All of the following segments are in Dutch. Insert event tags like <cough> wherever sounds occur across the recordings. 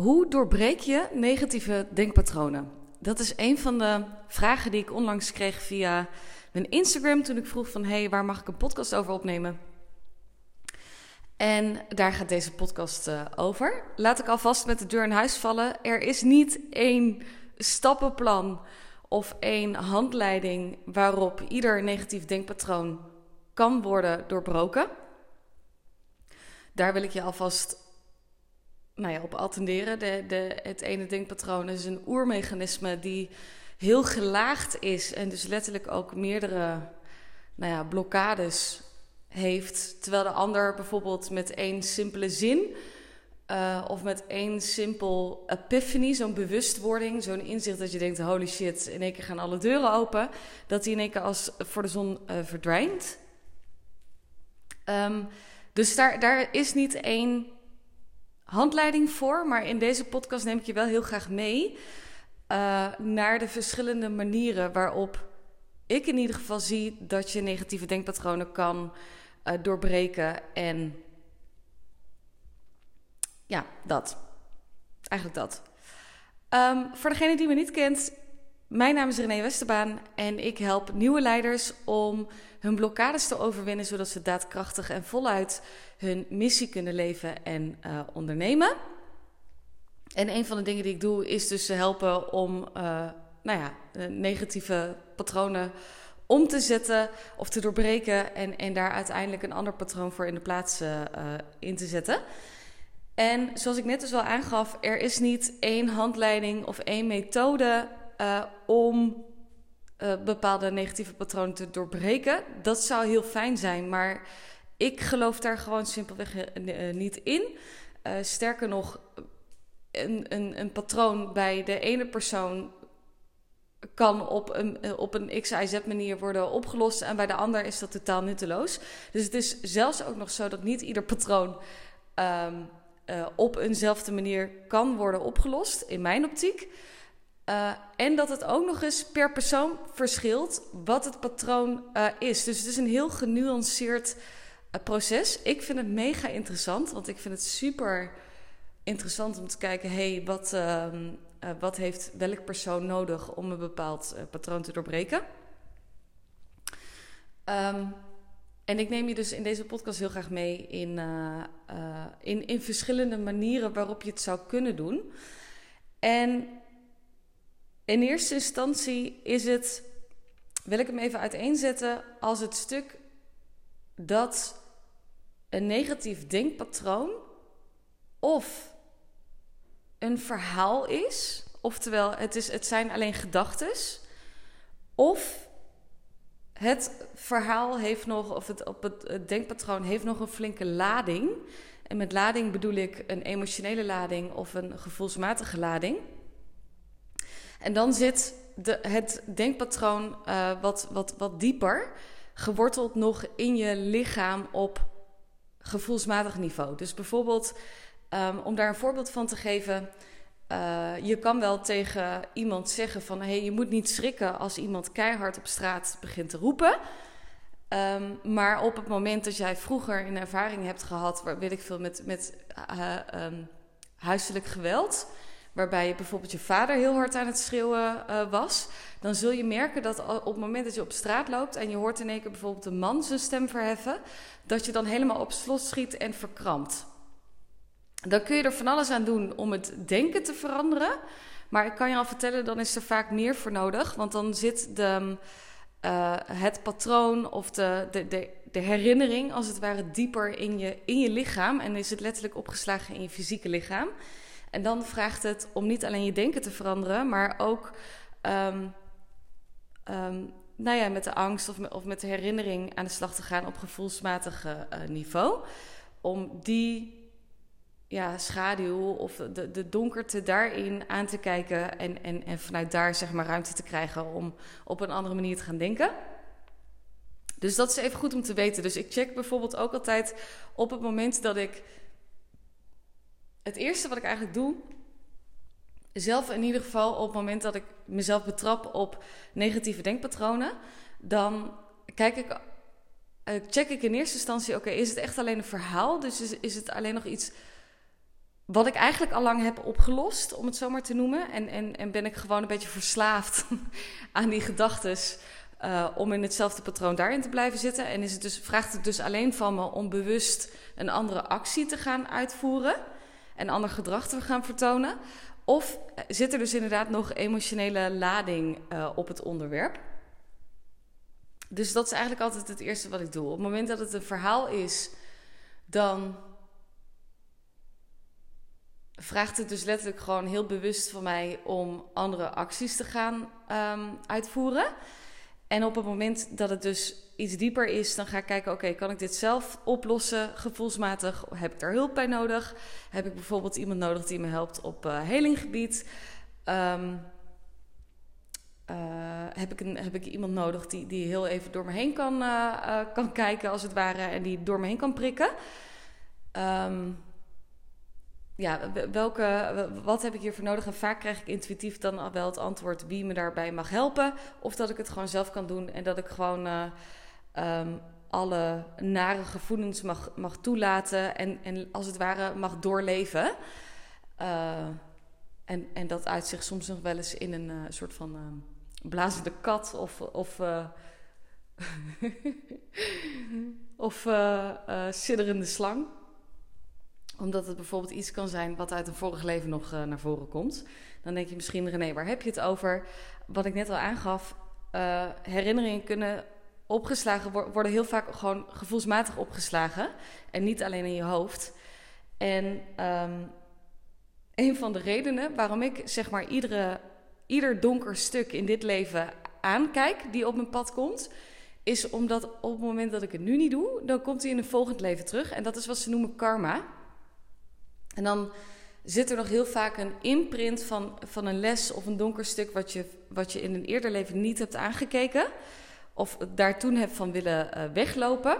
Hoe doorbreek je negatieve denkpatronen? Dat is een van de vragen die ik onlangs kreeg via mijn Instagram toen ik vroeg van hey, waar mag ik een podcast over opnemen? En daar gaat deze podcast uh, over. Laat ik alvast met de deur in huis vallen. Er is niet één stappenplan of één handleiding waarop ieder negatief denkpatroon kan worden doorbroken. Daar wil ik je alvast nou ja, op attenderen. De, de, het ene denkpatroon is een oermechanisme die heel gelaagd is en dus letterlijk ook meerdere nou ja, blokkades heeft. Terwijl de ander bijvoorbeeld met één simpele zin uh, of met één simpel epiphany, zo'n bewustwording, zo'n inzicht dat je denkt: holy shit, in één keer gaan alle deuren open, dat die in één keer als voor de zon uh, verdwijnt. Um, dus daar, daar is niet één handleiding voor, maar in deze podcast neem ik je wel heel graag mee uh, naar de verschillende manieren waarop ik in ieder geval zie dat je negatieve denkpatronen kan uh, doorbreken. En ja, dat. Eigenlijk dat. Um, voor degene die me niet kent, mijn naam is René Westerbaan en ik help nieuwe leiders om hun blokkades te overwinnen, zodat ze daadkrachtig en voluit hun missie kunnen leven en uh, ondernemen. En een van de dingen die ik doe is dus helpen om uh, nou ja, negatieve patronen om te zetten of te doorbreken en, en daar uiteindelijk een ander patroon voor in de plaats in te zetten. En zoals ik net dus al aangaf, er is niet één handleiding of één methode uh, om uh, bepaalde negatieve patronen te doorbreken. Dat zou heel fijn zijn, maar ik geloof daar gewoon simpelweg uh, niet in. sterker nog, een, een, een patroon bij de ene persoon kan op een, op een X, Y, Z manier worden opgelost en bij de ander is dat totaal nutteloos. Dus het is zelfs ook nog zo dat niet ieder patroon uh, op eenzelfde manier kan worden opgelost, in mijn optiek. Uh, en dat het ook nog eens per persoon verschilt wat het patroon uh, is. Dus het is een heel genuanceerd uh, proces. Ik vind het mega interessant, want ik vind het super interessant om te kijken: hey, wat, ehm, wat heeft welk persoon nodig om een bepaald patroon te doorbreken? Um, en ik neem je dus in deze podcast heel graag mee in, in, in verschillende manieren waarop je het zou kunnen doen. En in eerste instantie is het, wil ik hem even uiteenzetten, als het stuk dat een negatief denkpatroon of een verhaal is, oftewel het, is, het zijn alleen gedachten, of het verhaal heeft nog, of het, op het, het denkpatroon heeft nog een flinke lading. En met lading bedoel ik een emotionele lading of een gevoelsmatige lading. En dan zit de, het denkpatroon uh, wat, wat, wat dieper, geworteld nog in je lichaam op gevoelsmatig niveau. Dus bijvoorbeeld, um, om daar een voorbeeld van te geven. Uh, je kan wel tegen iemand zeggen van... hey, je moet niet schrikken als iemand keihard op straat begint te roepen. Um, maar op het moment dat jij vroeger een ervaring hebt gehad... waar weet ik veel, met, met uh, um, huiselijk geweld waarbij je bijvoorbeeld je vader heel hard aan het schreeuwen uh, was, dan zul je merken dat op het moment dat je op straat loopt en je hoort in één keer bijvoorbeeld een man zijn stem verheffen, dat je dan helemaal op slot schiet en verkrampt. Dan kun je er van alles aan doen om het denken te veranderen. Maar ik kan je al vertellen, dan is er vaak meer voor nodig. Want dan zit de, uh, het patroon of de, de, de, de, herinnering, als het ware, dieper in je, in je lichaam. En is het letterlijk opgeslagen in je fysieke lichaam. En dan vraagt het om niet alleen je denken te veranderen, maar ook um, um, nou ja, met de angst of met, de herinnering aan de slag te gaan op gevoelsmatig uh, niveau. Om die ja, schaduw of de, de donkerte daarin aan te kijken en, en, en vanuit daar zeg maar ruimte te krijgen om op een andere manier te gaan denken. Dus dat is even goed om te weten. Dus ik check bijvoorbeeld ook altijd op het moment dat ik het eerste wat ik eigenlijk doe, zelf in ieder geval op het moment dat ik mezelf betrap op negatieve denkpatronen, dan kijk ik, uh, check ik in eerste instantie, oké, is het echt alleen een verhaal? Dus is, is het alleen nog iets wat ik eigenlijk al lang heb opgelost, om het zo maar te noemen. En, en, en ben ik gewoon een beetje verslaafd <laughs> aan die gedachten. Uh, om in hetzelfde patroon daarin te blijven zitten. En is het dus, vraagt het dus alleen van me om bewust een andere actie te gaan uitvoeren. En ander gedrag te gaan vertonen. Of zit er dus inderdaad nog emotionele lading uh, op het onderwerp? Dus dat is eigenlijk altijd het eerste wat ik doe. Op het moment dat het een verhaal is, dan vraagt het dus letterlijk gewoon heel bewust van mij om andere acties te gaan um, uitvoeren. En op het moment dat het dus iets dieper is, dan ga ik kijken: oké, kan ik dit zelf oplossen, gevoelsmatig? Heb ik daar hulp bij nodig? Heb ik bijvoorbeeld iemand nodig die me helpt op uh, helinggebied? Um, uh, heb, ik een, heb ik iemand nodig die, die heel even door me heen kan, uh, kan kijken, als het ware, en die door me heen kan prikken? Um, ja, welke, wat heb ik hiervoor nodig? En vaak krijg ik intuïtief dan al wel het antwoord wie me daarbij mag helpen. Of dat ik het gewoon zelf kan doen en dat ik gewoon uh, um, alle nare gevoelens mag, mag toelaten en, en als het ware mag doorleven. Uh, en, en dat uit zich soms nog wel eens in een uh, soort van blazende kat of, of, <laughs> of sidderende slang omdat het bijvoorbeeld iets kan zijn wat uit een vorig leven nog uh, naar voren komt. Dan denk je misschien, René, waar heb je het over? Wat ik net al aangaf, uh, herinneringen kunnen opgeslagen worden heel vaak gewoon gevoelsmatig opgeslagen. En niet alleen in je hoofd. En um, een van de redenen waarom ik zeg maar iedere, ieder donker stuk in dit leven aankijk die op mijn pad komt, is omdat op het moment dat ik het nu niet doe, dan komt hij in een volgend leven terug. En dat is wat ze noemen karma. En dan zit er nog heel vaak een imprint van, van een les of een donker stuk wat je, wat je in een eerder leven niet hebt aangekeken. Of daar toen hebt van willen uh, weglopen.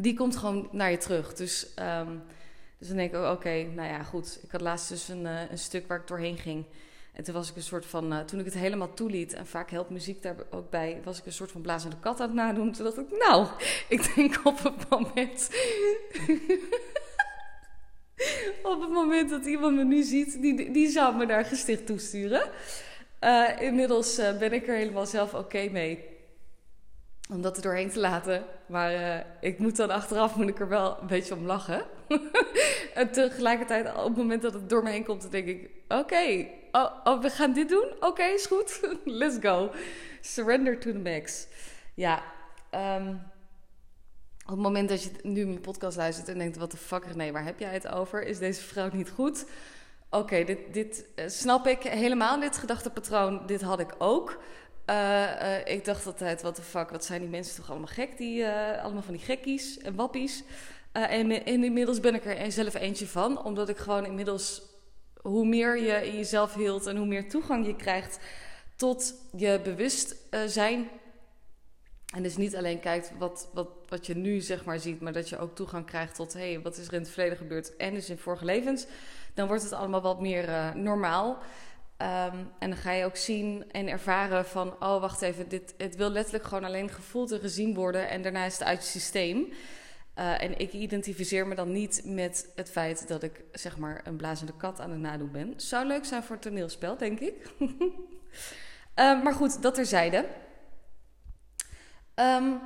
Die komt gewoon naar je terug. Dus, um, dus dan denk ik, oh, oké, nou ja, goed. Ik had laatst dus een, uh, een stuk waar ik doorheen ging. En toen was ik een soort van, uh, toen ik het helemaal toeliet, en vaak helpt muziek daar ook bij, was ik een soort van blazende kat aan het nadoen. Toen dacht ik, nou, <laughs> ik denk op het moment. Op het moment dat iemand me nu ziet, die, die zou me daar gesticht toesturen. Uh, inmiddels uh, ben ik er helemaal zelf oké mee. Om dat er doorheen te laten. Maar uh, ik moet dan achteraf moet ik er wel een beetje om lachen. <laughs> en tegelijkertijd, op het moment dat het door me heen komt, denk ik: Oké, oh, oh, we gaan dit doen? Oké, is goed. <laughs> Let's go. Surrender to the max. Ja, um, op het moment dat je nu mijn podcast luistert en denkt: wat de fuck, René, waar heb jij het over? Is deze vrouw niet goed? Oké, dit, dit uh, snap ik helemaal, dit gedachtepatroon. Dit had ik ook. Uh, uh, ik dacht altijd: wat de fuck, wat zijn die mensen toch allemaal gek? Die, allemaal van die gekkies en wappies. en, en, inmiddels ben ik er zelf eentje van, omdat ik gewoon inmiddels, hoe meer je in jezelf hield en hoe meer toegang je krijgt tot je bewustzijn en dus niet alleen kijkt wat, wat, wat je nu zeg maar ziet, maar dat je ook toegang krijgt tot hé, hey, wat is er in het verleden gebeurd en dus in vorige levens. Dan wordt het allemaal wat meer uh, normaal. Um, en dan ga je ook zien en ervaren van, oh wacht even, dit, het wil letterlijk gewoon alleen gevoeld en gezien worden en daarna is het uit je systeem. Uh, en ik identificeer me dan niet met het feit dat ik zeg maar een blazende kat aan het nadoen ben. Zou leuk zijn voor het toneelspel, denk ik. uh, <laughs> maar goed, dat terzijde. Um,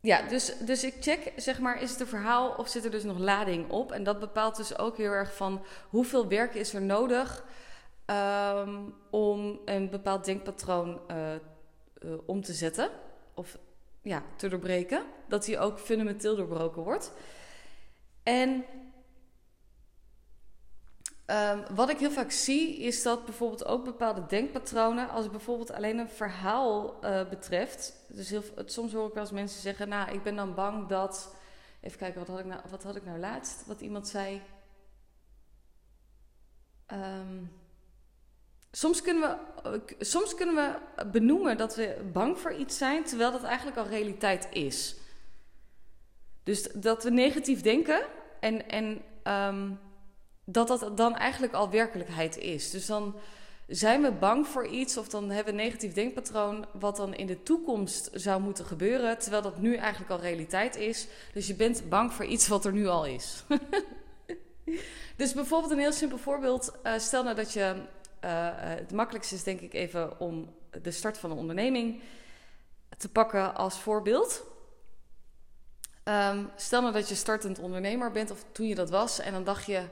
ja, dus, dus ik check, zeg maar, is het een verhaal of zit er dus nog lading op? En dat bepaalt dus ook heel erg van hoeveel werk is er nodig um, om een bepaald denkpatroon uh, uh, om te zetten. Of ja, te doorbreken. Dat die ook fundamenteel doorbroken wordt. En Um, wat ik heel vaak zie, is dat bijvoorbeeld ook bepaalde denkpatronen, als het bijvoorbeeld alleen een verhaal uh, betreft. Dus heel, soms hoor ik wel eens mensen zeggen: Nou, ik ben dan bang dat. Even kijken, wat had ik nou, wat had ik nou laatst? Wat iemand zei. Um, soms, kunnen we, soms kunnen we benoemen dat we bang voor iets zijn, terwijl dat eigenlijk al realiteit is. Dus dat we negatief denken en. en um, dat dat dan eigenlijk al werkelijkheid is. Dus dan zijn we bang voor iets of dan hebben we een negatief denkpatroon wat dan in de toekomst zou moeten gebeuren, terwijl dat nu eigenlijk al realiteit is. Dus je bent bang voor iets wat er nu al is. <laughs> dus bijvoorbeeld een heel simpel voorbeeld. Uh, stel nou dat je... Uh, het makkelijkste is denk ik even om de start van een onderneming te pakken als voorbeeld. Um, stel nou dat je startend ondernemer bent, of toen je dat was, en dan dacht je: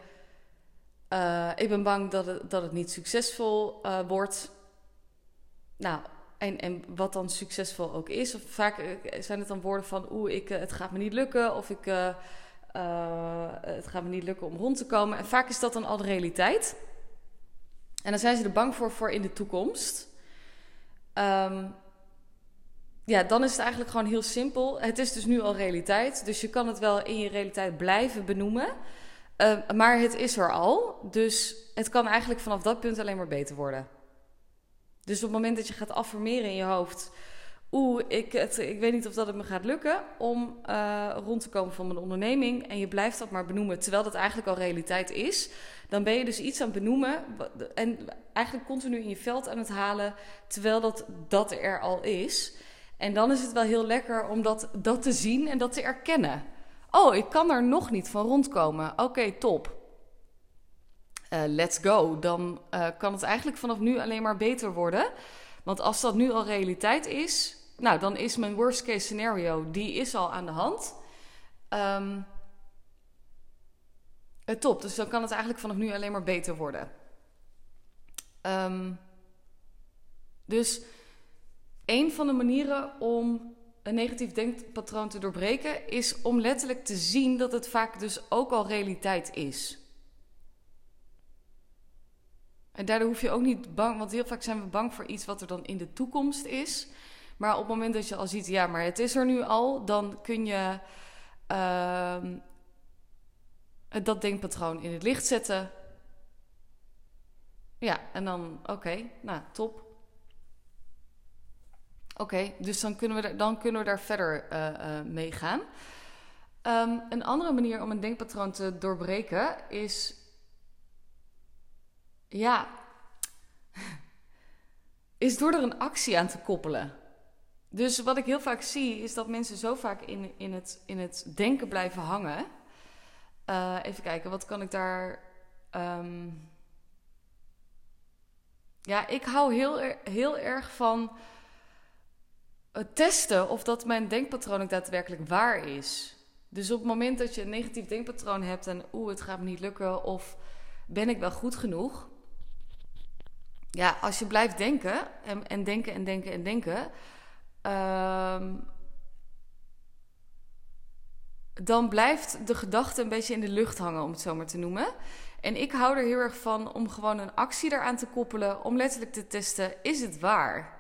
uh, Ik ben bang dat het, dat het niet succesvol uh, wordt. Nou, en, en wat dan succesvol ook is. Vaak eh, zijn het dan woorden van: Oeh, ik, het gaat me niet lukken, of ik, uh, het gaat me niet lukken om rond te komen. En vaak is dat dan al de realiteit. En dan zijn ze er bang voor voor in de toekomst. Um, ja, dan is het eigenlijk gewoon heel simpel. Het is dus nu al realiteit. Dus je kan het wel in je realiteit blijven benoemen. Uh, maar het is er al. Dus het kan eigenlijk vanaf dat punt alleen maar beter worden. Dus op het moment dat je gaat affirmeren in je hoofd. Oeh, ik, ik weet niet of dat het me gaat lukken om uh, rond te komen van mijn onderneming. En je blijft dat maar benoemen, terwijl dat eigenlijk al realiteit is. Dan ben je dus iets aan het benoemen en eigenlijk continu in je veld aan het halen, terwijl dat, dat er al is. En dan is het wel heel lekker om dat te zien en dat te erkennen. Oh, ik kan er nog niet van rondkomen. Oké, top. Uh, let's go. Dan uh, kan het eigenlijk vanaf nu alleen maar beter worden. Want als dat nu al realiteit is, nou, dan is mijn worst case scenario, die is al aan de hand. Um, uh, top, dus dan kan het eigenlijk vanaf nu alleen maar beter worden. Um, dus een van de manieren om een negatief denkpatroon te doorbreken is om letterlijk te zien dat het vaak dus ook al realiteit is. En daardoor hoef je ook niet bang, want heel vaak zijn we bang voor iets wat er dan in de toekomst is. Maar op het moment dat je al ziet, ja, maar het is er nu al, dan kun je uh, dat denkpatroon in het licht zetten. Ja, en dan, oké, nou top. Oké, dus dan kunnen, we dan kunnen we daar verder uh, mee gaan. Um, een andere manier om een denkpatroon te doorbreken is. Ja. <laughs> Is door er een actie aan te koppelen. Dus wat ik heel vaak zie, is dat mensen zo vaak in, in, het, in het denken blijven hangen. Uh, even kijken, wat kan ik daar. Um... Ja, ik hou heel, heel erg van testen of dat mijn denkpatroon ook daadwerkelijk waar is. Dus op het moment dat je een negatief denkpatroon hebt en oeh, het gaat me niet lukken of ben ik wel goed genoeg? Ja, als je blijft denken en, en denken en denken en denken, um, dan blijft de gedachte een beetje in de lucht hangen, om het zo maar te noemen. En ik hou er heel erg van om gewoon een actie eraan te koppelen, om letterlijk te testen: is het waar?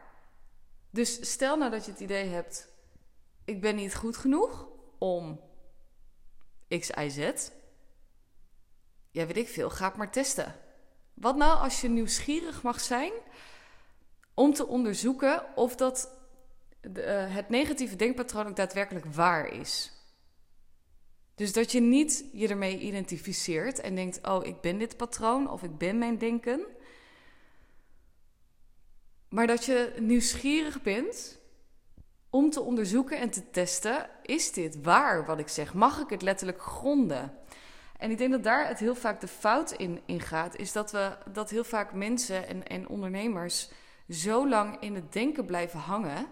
Dus stel nou dat je het idee hebt: ik ben niet goed genoeg om X, Y, Z. Ja, weet ik veel, ga het maar testen. Wat nou als je nieuwsgierig mag zijn om te onderzoeken of dat de, uh, het negatieve denkpatroon ook daadwerkelijk waar is? Dus dat je niet je ermee identificeert en denkt: oh, ik ben dit patroon of ik ben mijn denken. Maar dat je nieuwsgierig bent om te onderzoeken en te testen: is dit waar wat ik zeg? Mag ik het letterlijk gronden? En ik denk dat daar het heel vaak de fout in, in gaat, is dat we dat heel vaak mensen en, en ondernemers zo lang in het denken blijven hangen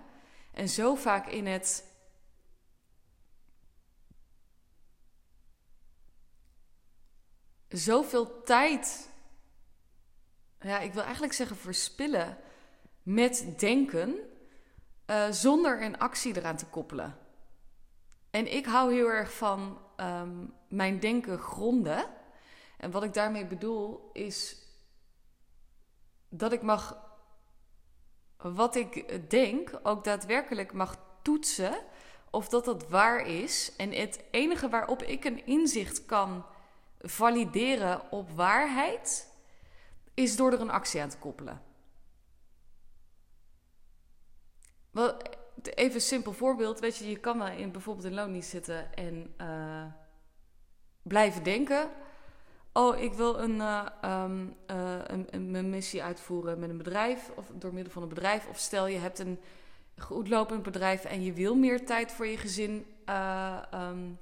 en zo vaak in het zoveel tijd, ja, ik wil eigenlijk zeggen verspillen met denken uh, zonder een actie eraan te koppelen. En ik hou heel erg van um, mijn denken gronden. En wat ik daarmee bedoel is dat ik mag wat ik denk ook daadwerkelijk mag toetsen of dat dat waar is. En het enige waarop ik een inzicht kan valideren op waarheid is door er een actie aan te koppelen. Wel, even een simpel voorbeeld. Weet je, je kan wel in, bijvoorbeeld in loondienst zitten en uh, blijven denken. Oh, ik wil een, uh, um, uh, een, een, missie uitvoeren met een bedrijf of door middel van een bedrijf. Of stel je hebt een goed lopend bedrijf en je wil meer tijd voor je gezin um,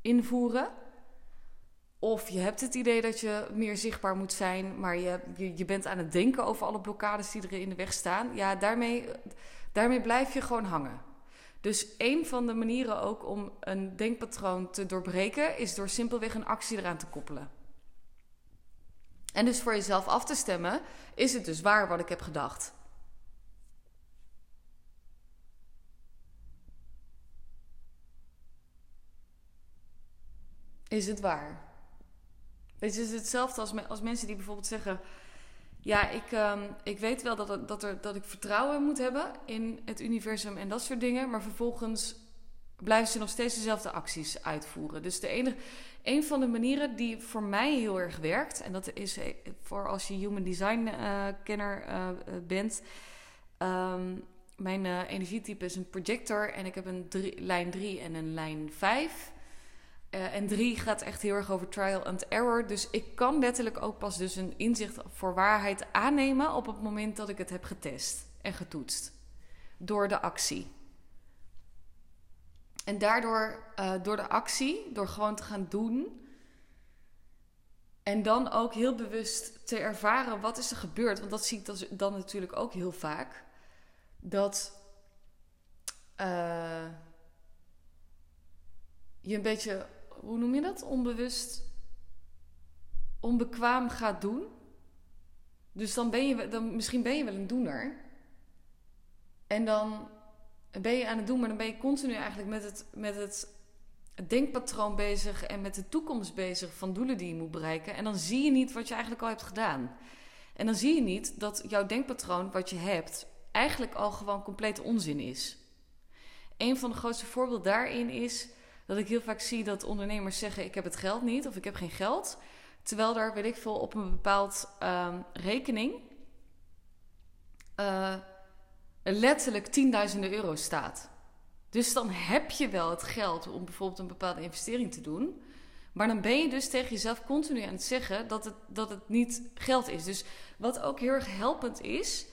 invoeren. Of je hebt het idee dat je meer zichtbaar moet zijn, maar je, je, bent aan het denken over alle blokkades die er in de weg staan. Ja, daarmee, daarmee blijf je gewoon hangen. Dus een van de manieren ook om een denkpatroon te doorbreken is door simpelweg een actie eraan te koppelen. En dus voor jezelf af te stemmen, is het dus waar wat ik heb gedacht? Is het waar? Het is hetzelfde als, als mensen die bijvoorbeeld zeggen: Ja, ik, um, ik weet wel dat, dat, er, dat ik vertrouwen moet hebben in het universum en dat soort dingen, maar vervolgens blijven ze nog steeds dezelfde acties uitvoeren. Dus de enige, een van de manieren die voor mij heel erg werkt, en dat is eh, voor als je human design uh, kenner uh, bent. Um, mijn energietype is een projector en ik heb een lijn 3 en een lijn 5. Uh, en drie gaat echt heel erg over trial and error. Dus ik kan letterlijk ook pas dus een inzicht voor waarheid aannemen op het moment dat ik het heb getest en getoetst. Door de actie. En daardoor, uh, door de actie, door gewoon te gaan doen. En dan ook heel bewust te ervaren wat is er gebeurd. Want dat zie ik dan natuurlijk ook heel vaak. Dat uh, je een beetje hoe noem je dat? Onbewust, onbekwaam gaat doen. Dus dan ben je, dan, misschien ben je wel een doener. En dan ben je aan het doen, maar dan ben je continu eigenlijk met het, met het denkpatroon bezig en met de toekomst bezig van doelen die je moet bereiken. En dan zie je niet wat je eigenlijk al hebt gedaan. En dan zie je niet dat jouw denkpatroon, wat je hebt, eigenlijk al gewoon compleet onzin is. Een van de grootste voorbeelden daarin is dat ik heel vaak zie dat ondernemers zeggen: Ik heb het geld niet of ik heb geen geld. Terwijl daar, weet ik veel, op een bepaald um, rekening uh, letterlijk tienduizenden euro staat. Dus dan heb je wel het geld om bijvoorbeeld een bepaalde investering te doen. Maar dan ben je dus tegen jezelf continu aan het zeggen dat het, dat het niet geld is. Dus wat ook heel erg helpend is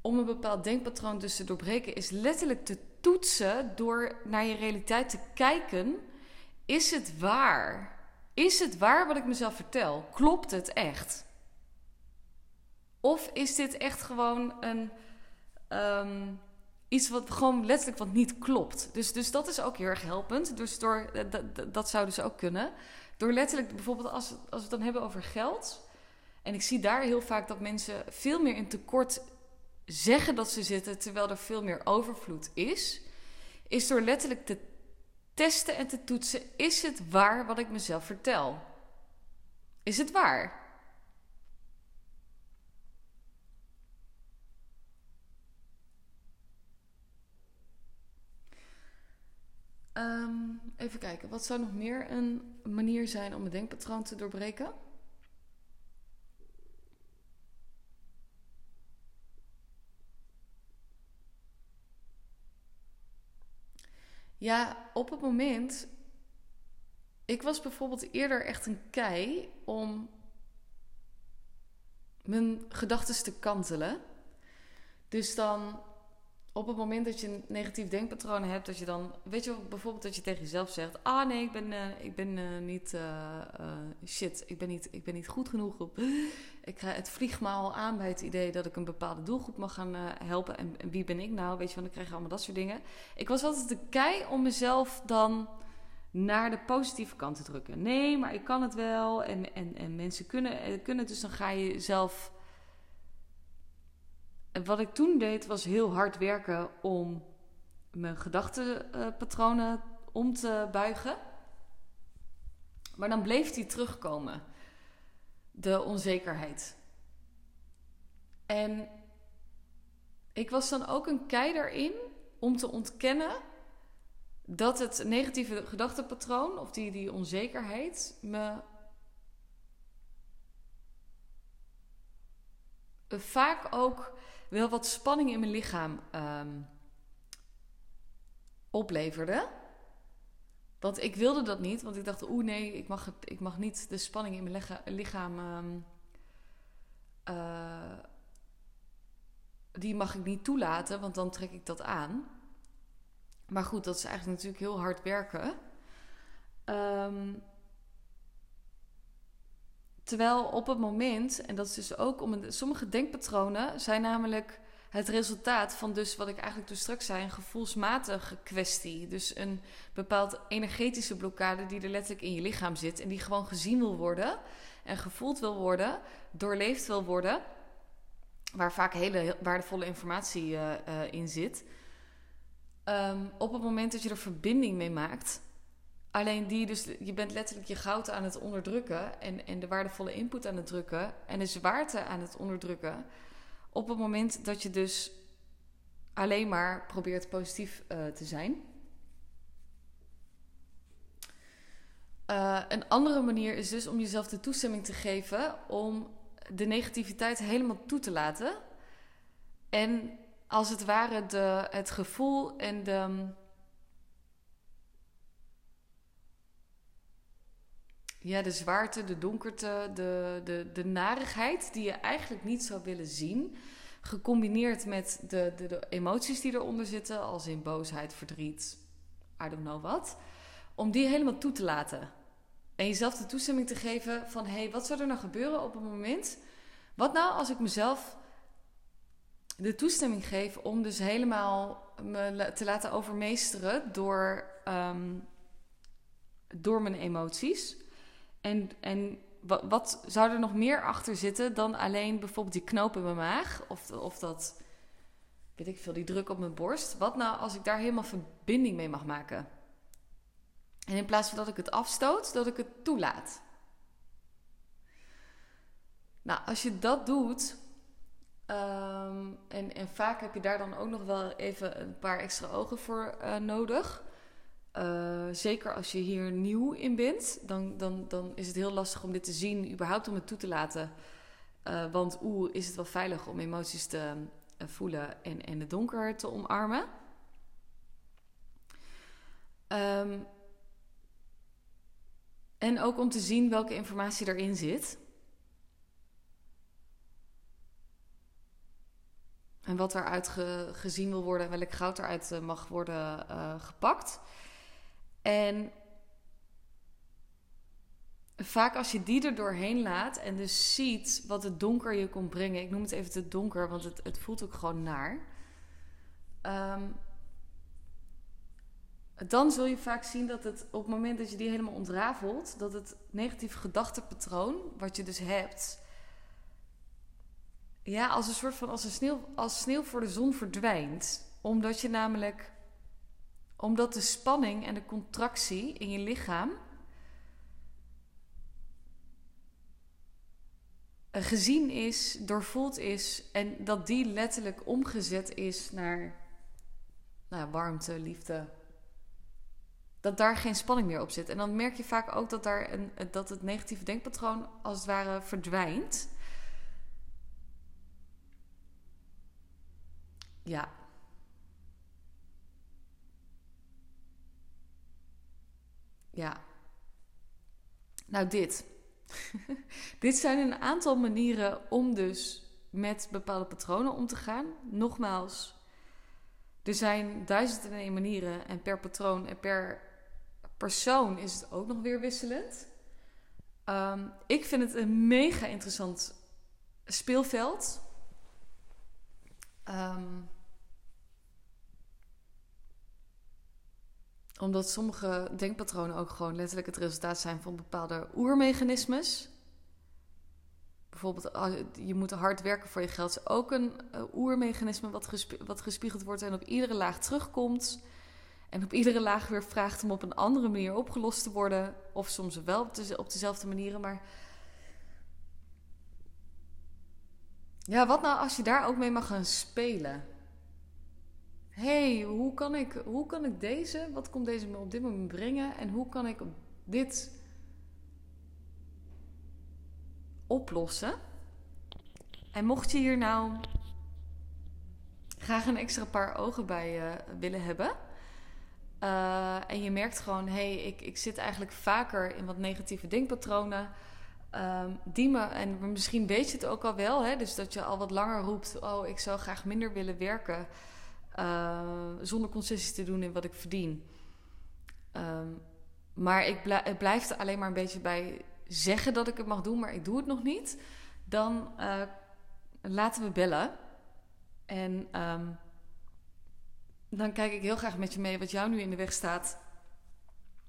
om een bepaald denkpatroon dus te doorbreken, is letterlijk te toetsen door naar je realiteit te kijken. Is het waar? Is het waar wat ik mezelf vertel? Klopt het echt? Of is dit echt gewoon een, um, iets wat gewoon letterlijk wat niet klopt? Dus, dus dat is ook heel erg helpend. Dus door, dat, dat zou dus ook kunnen. Door letterlijk bijvoorbeeld als, als we het dan hebben over geld. En ik zie daar heel vaak dat mensen veel meer in tekort zeggen dat ze zitten terwijl er veel meer overvloed is, is door letterlijk te testen en te toetsen: is het waar wat ik mezelf vertel? Is het waar? Um, even kijken, wat zou nog meer een manier zijn om een denkpatroon te doorbreken? Ja, op het moment. Ik was bijvoorbeeld eerder echt een kei om mijn gedachten te kantelen. Dus dan op het moment dat je een negatief denkpatroon hebt, dat je dan, weet je bijvoorbeeld dat je tegen jezelf zegt: Ah nee, ik ben, uh, ik ben uh, niet, uh, shit, ik ben niet, ik ben niet goed genoeg. Op, <laughs> ik het vliegt me al aan bij het idee dat ik een bepaalde doelgroep mag gaan helpen. En, wie ben ik nou? Weet je, want dan krijg je allemaal dat soort dingen. Ik was altijd de kei om mezelf dan naar de positieve kant te drukken. Nee, maar ik kan het wel. En, en, en mensen kunnen, kunnen dus dan ga je zelf en wat ik toen deed was heel hard werken om mijn gedachtenpatronen om te buigen. Maar dan bleef die terugkomen. De onzekerheid. En ik was dan ook een kei in om te ontkennen dat het negatieve gedachtenpatroon of die, die onzekerheid me vaak ook wel wat spanning in mijn lichaam um, opleverde. Want ik wilde dat niet, want ik dacht, oeh nee, ik mag, ik mag niet de spanning in mijn lichaam. Um, uh, die mag ik niet toelaten, want dan trek ik dat aan. Maar goed, dat is eigenlijk natuurlijk heel hard werken. Um, Terwijl op het moment, en dat is dus ook om sommige denkpatronen zijn namelijk het resultaat van dus wat ik eigenlijk toen straks zei, een gevoelsmatige kwestie. Dus een bepaald energetische blokkade die er letterlijk in je lichaam zit en die gewoon gezien wil worden en gevoeld wil worden, doorleefd wil worden, waar vaak hele waardevolle informatie uh, uh, in zit. Um, op het moment dat je er verbinding mee maakt, alleen die dus, je bent letterlijk je goud aan het onderdrukken en, en de waardevolle input aan het drukken en de zwaarte aan het onderdrukken op het moment dat je dus alleen maar probeert positief uh, te zijn. Uh, een andere manier is dus om jezelf de toestemming te geven om de negativiteit helemaal toe te laten. En als het ware de, het gevoel en de. Ja, de zwaarte, de donkerte, de, de, de narigheid die je eigenlijk niet zou willen zien. Gecombineerd met de, de, de emoties die eronder zitten, als in boosheid, verdriet, I don't know wat. Om die helemaal toe te laten. En jezelf de toestemming te geven van... hé, hey, wat zou er nou gebeuren op het moment... wat nou als ik mezelf de toestemming geef... om dus helemaal me te laten overmeesteren door, um, door mijn emoties... En, en wat, wat, zou er nog meer achter zitten dan alleen bijvoorbeeld die knoop in mijn maag? Of, of dat, weet ik veel, die druk op mijn borst. Wat nou als ik daar helemaal verbinding mee mag maken? En in plaats van dat ik het afstoot, dat ik het toelaat. Nou, als je dat doet, ehm, en, en vaak heb je daar dan ook nog wel even een paar extra ogen voor uh, nodig. Uh, zeker als je hier nieuw in bent, dan, dan, dan is het heel lastig om dit te zien, überhaupt om het toe te laten. Uh, want oeh, is het wel veilig om emoties te uh, voelen en, en het donker te omarmen. Um, en ook om te zien welke informatie erin zit. En wat eruit ge, gezien wil worden en welk goud eruit mag worden gepakt. En vaak als je die er doorheen laat en dus ziet wat het donker je kon brengen. Ik noem het even te donker, want het, het voelt ook gewoon naar. Um, dan zul je vaak zien dat het op het moment dat je die helemaal ontrafelt, dat het negatieve gedachtepatroon, wat je dus hebt, ja, als een soort van als, sneeuw, als sneeuw voor de zon verdwijnt. Omdat je namelijk omdat de spanning en de contractie in je lichaam gezien is, doorvoeld is en dat die letterlijk omgezet is naar nou, warmte, liefde. Dat daar geen spanning meer op zit. En dan merk je vaak ook dat, daar een, dat het negatieve denkpatroon als het ware verdwijnt. Ja, Ja. Nou, dit. <laughs> dit zijn een aantal manieren om dus met bepaalde patronen om te gaan. Nogmaals, er zijn duizenden en één manieren en per patroon en per persoon is het ook nog weer wisselend. Um, ik vind het een mega interessant speelveld. Um, Omdat sommige denkpatronen ook gewoon letterlijk het resultaat zijn van bepaalde oermechanismes. Bijvoorbeeld, je moet hard werken voor je geld. is ook een uh, oermechanisme wat, wat gespiegeld wordt en op iedere laag terugkomt. En op iedere laag weer vraagt om op een andere manier opgelost te worden. Of soms wel op, op dezelfde manieren. Maar ja, wat nou als je daar ook mee mag gaan spelen? Hey, hoe kan, ik, hoe kan ik deze, wat komt deze me op dit moment brengen en hoe kan ik dit oplossen? En mocht je hier nou graag een extra paar ogen bij uh, willen hebben. Uh, en je merkt gewoon, hé, hey, ik, ik zit eigenlijk vaker in wat negatieve denkpatronen. Um, en misschien weet je het ook al wel, hè, dus dat je al wat langer roept: Oh, ik zou graag minder willen werken. Uh, zonder concessies te doen in wat ik verdien. Um, maar ik het blijft er alleen maar een beetje bij zeggen dat ik het mag doen, maar ik doe het nog niet, dan uh, laten we bellen. En ehm, dan kijk ik heel graag met je mee wat jou nu in de weg staat.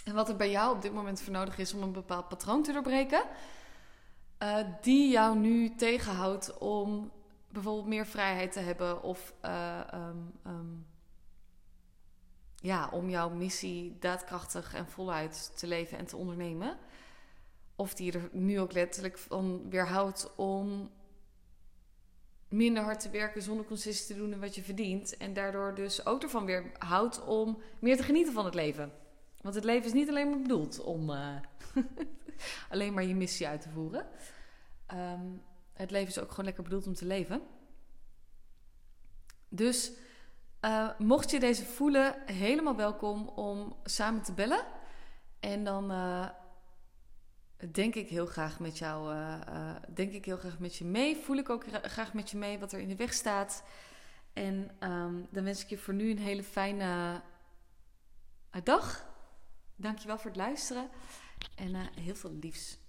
En wat er bij jou op dit moment voor nodig is om een bepaald patroon te doorbreken. Uh, die jou nu tegenhoudt om bijvoorbeeld meer vrijheid te hebben of uh, um, um, ja, om jouw missie daadkrachtig en voluit te leven en te ondernemen. Of die er nu ook letterlijk van weerhoudt om minder hard te werken zonder consistent te doen en wat je verdient. En daardoor dus ook ervan weer houdt om meer te genieten van het leven. Want het leven is niet alleen maar bedoeld om uh, <laughs> alleen maar je missie uit te voeren. Um, het leven is ook gewoon lekker bedoeld om te leven. Dus uh, mocht je deze voelen, helemaal welkom om samen te bellen. En dan uh, denk ik heel graag met jou, uh, denk ik heel graag met je mee. Voel ik ook graag met je mee wat er in de weg staat. En um, dan wens ik je voor nu een hele fijne dag. Dankjewel voor het luisteren. En heel veel liefs.